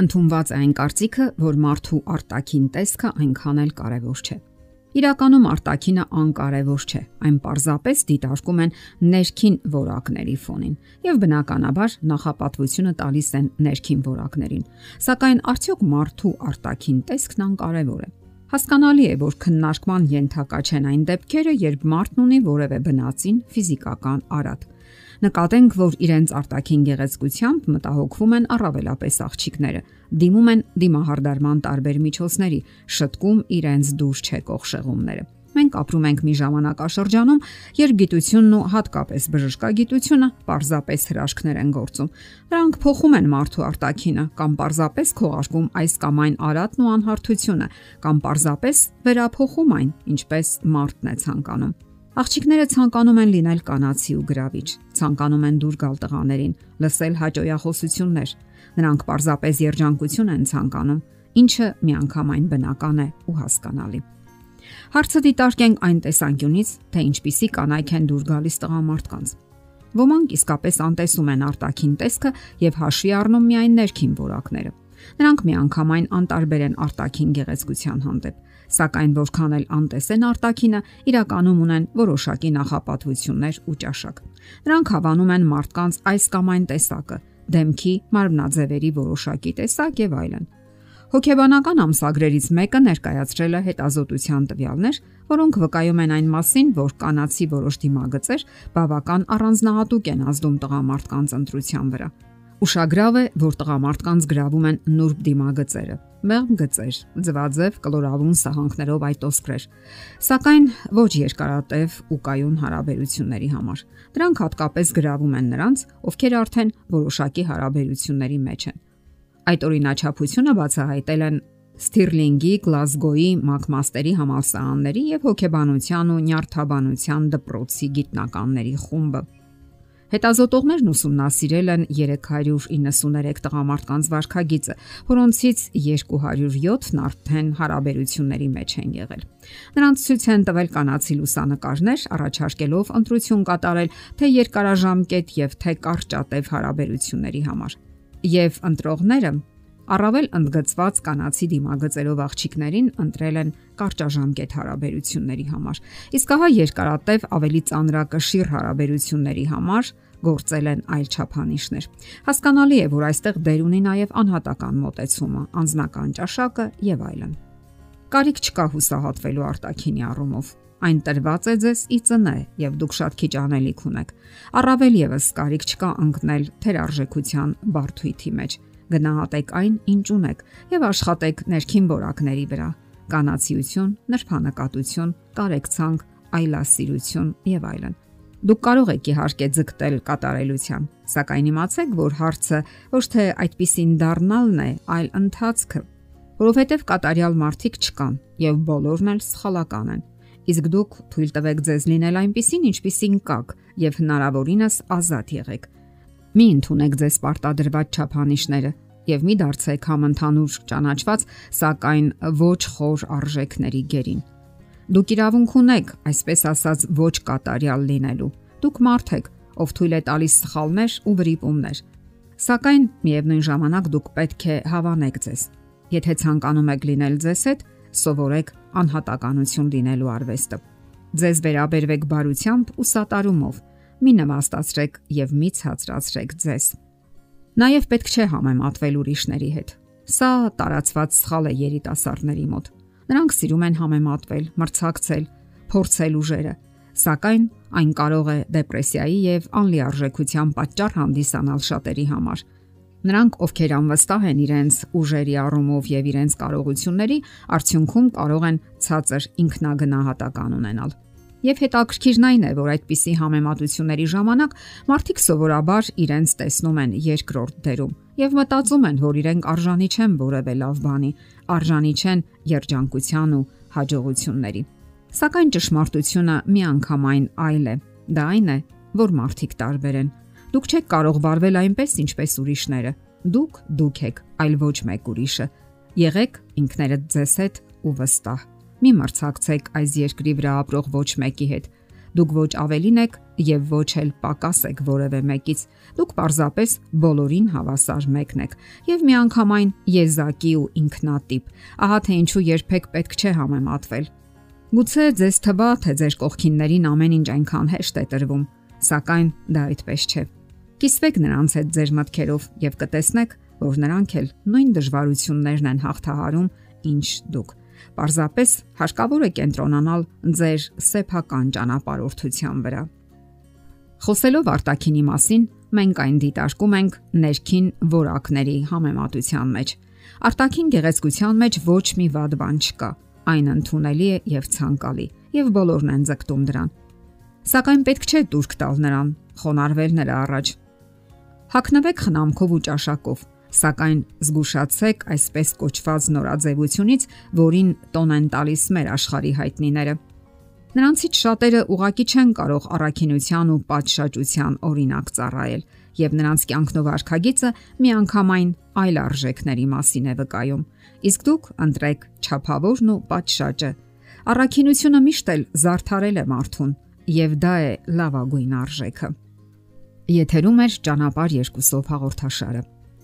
Ընթումված է այն կարծիքը, որ մարդու արտաքին տեսքը այնքան էլ կարևոր չէ։ Իրականում արտաքինը անկարևոր չէ։ Այն պարզապես դիտարկում են ներքին որակների ֆոնին եւ բնականաբար նախապատվությունը տալիս են ներքին որակներին։ Սակայն արդյոք մարդու արտաքին տեսքն անկարևոր է։ Հասկանալի է, որ քննարկման ենթակա չեն այն դեպքերը, երբ մարդն ունի որևէ բնածին ֆիզիկական արատ Նկատենք, որ իրենց արտաքին գեղեցկությամբ մտահոգվում են առավելապես աղջիկները, դիմում են դիմահարդարման տարբեր միջոցների, շտկում իրենց դուրս չեկող շեղումները։ Մենք ապրում ենք մի ժամանակաշրջանում, երբ գիտությունն ու հատկապես բժշկագիտությունը պարզապես հրաշքներ են գործում։ Նրանք փոխում են մարդու արտաքինը կամ պարզապես քողարկում այս կամ այն արատն ու անհարթությունը, կամ պարզապես վերափոխում այն, ինչպես մարդն է ցանկանում։ Աղջիկները ցանկանում են լինել կանացի ու գրավիչ, ցանկանում են դուր գալ տղաներին, լսել հաճոյախոսություններ։ Նրանք պարզապես երջանկություն են ցանկանում, ինչը միանգամայն բնական է ու հասկանալի։ Հարցը դիտարկենք այն տեսանկյունից, թե ինչպիսի կանայք են դուր գալիս տղամարդկանց։ Ոմանք իսկապես անտեսում են արտաքին տեսքը եւ հաշվի առնում միայն ներքին որակները։ Նրանք միանգամայն անտարբեր են արտաքին գեղեցկության հանդեպ սակայն որքան էլ անտեսեն արտակինը, իրականում ունեն որոշակի նախապատվություններ ու ճաշակ։ Նրանք հավանում են մարդկանց այս կամ այն տեսակը, դեմքի, մարմնաձևերի որոշակի տեսակ եւ այլն։ Հոգեբանական ամսագրերից մեկը ներկայացրել է հետազոտության տվյալներ, որոնք վկայում են այն մասին, որ կանացի որոշ դիմագծեր բավական առանձնահատուկ են ազդում տղամարդկանց ընտրության վրա։ Ուշագրավ է, որ տղամարդկանց գրավում են նուրբ դիմագծերը, մեղմ գծեր, ձվածև կլորավուն սահանքներով այդ օսկրեր, սակայն ոչ երկարատև ու կայուն հարաբերությունների համար։ Դրանք հատկապես գրավում են նրանց, ովքեր արդեն որոշակի հարաբերությունների մեջ են։ Այդ օրինաչափությունը բացահայտել են Սթիրլինգի, Գլազգոյի, Մակմաստերի համալսարանների եւ հոգեբանության ու նյարդաբանության դպրոցի գիտնականների խումբը Հետազոտողներն ուսումնասիրել են 393 տղամարդկանց վարքագիծը, որոնցից 207-ն արդեն հարաբերությունների մեջ են եղել։ Նրանց ցույց են տվել կանացի լուսանկարներ, առաջարկելով ընտրություն կատարել թե երկարաժամկետ եւ թե կարճատև հարաբերությունների համար։ Եվ ընտրողները Առավել ընդգծված կանացի դիմագծերով աղջիկներին ընտրել են կարճաժամկետ հարաբերությունների համար։ Իսկ ահա երկարատև ավելի ծանրակշիռ հարաբերությունների համար գործել են այլ չափանիշներ։ Հասկանալի է, որ այստեղ դեր ունի նաև անհատական մոտեցումը, անznական ճաշակը եւ այլն։ Կարիք չկա հուսահատվելու արտակինի առումով։ Այն տրված է ձեզ ի ծնե եւ դուք շատ քիչ անելիք ունեք։ Առավել եւս կարիք չկա ընկնել թերարժեքության բարթույթի մեջ գնահատեք այն, ինչ ունեք եւ աշխատեք ներքին որակների վրա՝ կանացիություն, նրբանկատություն, կարեկցանք, այլասիրություն եւ այլն։ Դուք կարող եք իհարկե ձգտել կատարելության, սակայն իմացեք, որ հարցը ոչ թե այդպիսին դառնալն է, այլ ընթացքը, որովհետև կատարյալ մարդիկ չկան եւ բոլորն էլ սխալական են։ Իսկ դուք թույլ տվեք ձեզ լինել այնպիսին, ինչպիսին կաք եւ հնարավորինս ազատ եղեք Մի ընդունեք ձեզ պարտադրված չափանիշները եւ մի դարձեք համընդհանուր ճանաչված, սակայն ոչ խոր արժեքների գերին։ Դուք իրավունք ունեք, այսպես ասած, ոչ կատարյալ լինելու։ Դուք մարդ եք, ով թույլ է տալիս սխալներ ու վրիպումներ։ Սակայն միևնույն ժամանակ դուք պետք է հավանեք ձեզ։ Եթե ցանկանում եք լինել ձեզ հետ, սովորեք անհատականություն լինելու արվեստը։ Ձեզ վերաբերվեք բարությամբ ու սատարումով մի նվաստացրեք եւ մի ցածրացրեք ձեզ։ Նաեւ պետք չէ համեմատվել ուրիշների հետ։ Սա տարածված սխալ է երիտասարդների մոտ։ Նրանք սիրում են համեմատվել, մրցակցել, փորձել ուժերը, սակայն այն կարող է դեպրեսիայի եւ անլիարժեքության պատճառ հանդիսանալ շատերի համար։ Նրանք, ովքեր անվստահ են իրենց ուժերի առումով եւ իրենց կարողությունների, արդյունքում կարող են ցածր ինքնագնահատական ունենալ։ Եվ հետաքրքիրն այն է, որ այդպիսի համեմատությունների ժամանակ մարդիկ սովորաբար իրենց տեսնում են երկրորդ դերում եւ մտածում են, որ իրենք արժանի չեն որևէ լավ բանի, արժանի չեն երջանկության ու հաջողությունների։ Սակայն ճշմարտությունը միանգամայն այլ է։ Դա այն է, որ մարդիկ տարբեր են։ Դուք չեք կարող վարվել այնպես, ինչպես ուրիշները։ Դուք դուք եք, այլ ոչ մեկ ուրիշը։ Եղեք ինքներդ ձեզ հետ ու վստահ։ Մի մրցակցեք այս երկրի վրա ապրող ոչ մեկի հետ։ Դուք ոչ ավելին եք եւ ոչ էլ պակաս եք որևէ մեկից։ Դուք պարզապես բոլորին հավասար մեկն եք եւ միանգամայն եզակի ու ինքնատիպ։ Ահա թե ինչու երբեք պետք չէ համեմատվել։ Գուցե ձեզ թվա, թե ձեր կողքիններին ամեն ինչ այնքան հեշտ է տրվում, սակայն դա այդպես չէ։ Կիսվեք նրանց հետ ձեր մտքերով եւ կտեսնեք, որ նրանք էլ նույն դժվարություններն են հաղթահարում, ինչ դուք։ Պարզապես հարկավոր է կենտրոնանալ ձեր սեփական ճանապարհորդության վրա։ Խոսելով արտակինի մասին, մենք այն դիտարկում ենք ներքին որակների համեմատության մեջ։ Արտակին գեղեցկության մեջ ոչ մի վատ բան չկա այն ընդունելի է եւ ցանկալի, եւ բոլորն են ձգտում դրան։ Սակայն պետք չէ դուրք տալ նրան, խոնարհվել նրա առաջ։ Հակնվեք խնամքով ու ճաշակով, սակայն զգուշացեք այսպես կոչված նորաձևությունից, որին տոն են տալիս մեր աշխարհի հայտնիները։ Նրանցից շատերը ուղակի չեն կարող առաքինության ու պատշաճության օրինակ ծառայել, եւ նրանց կյանքնով արքագիծը միանգամայն այլ արժեքների մասին է վկայում։ Իսկ դուք ընտրեք ճափավորն ու պատշաճը։ Առաքինությունը միշտ էլ զարթարել է մարդուն, եւ դա է լավագույն արժեքը։ Եթերում է ճանապարհ երկուսով հաղորդաշարը։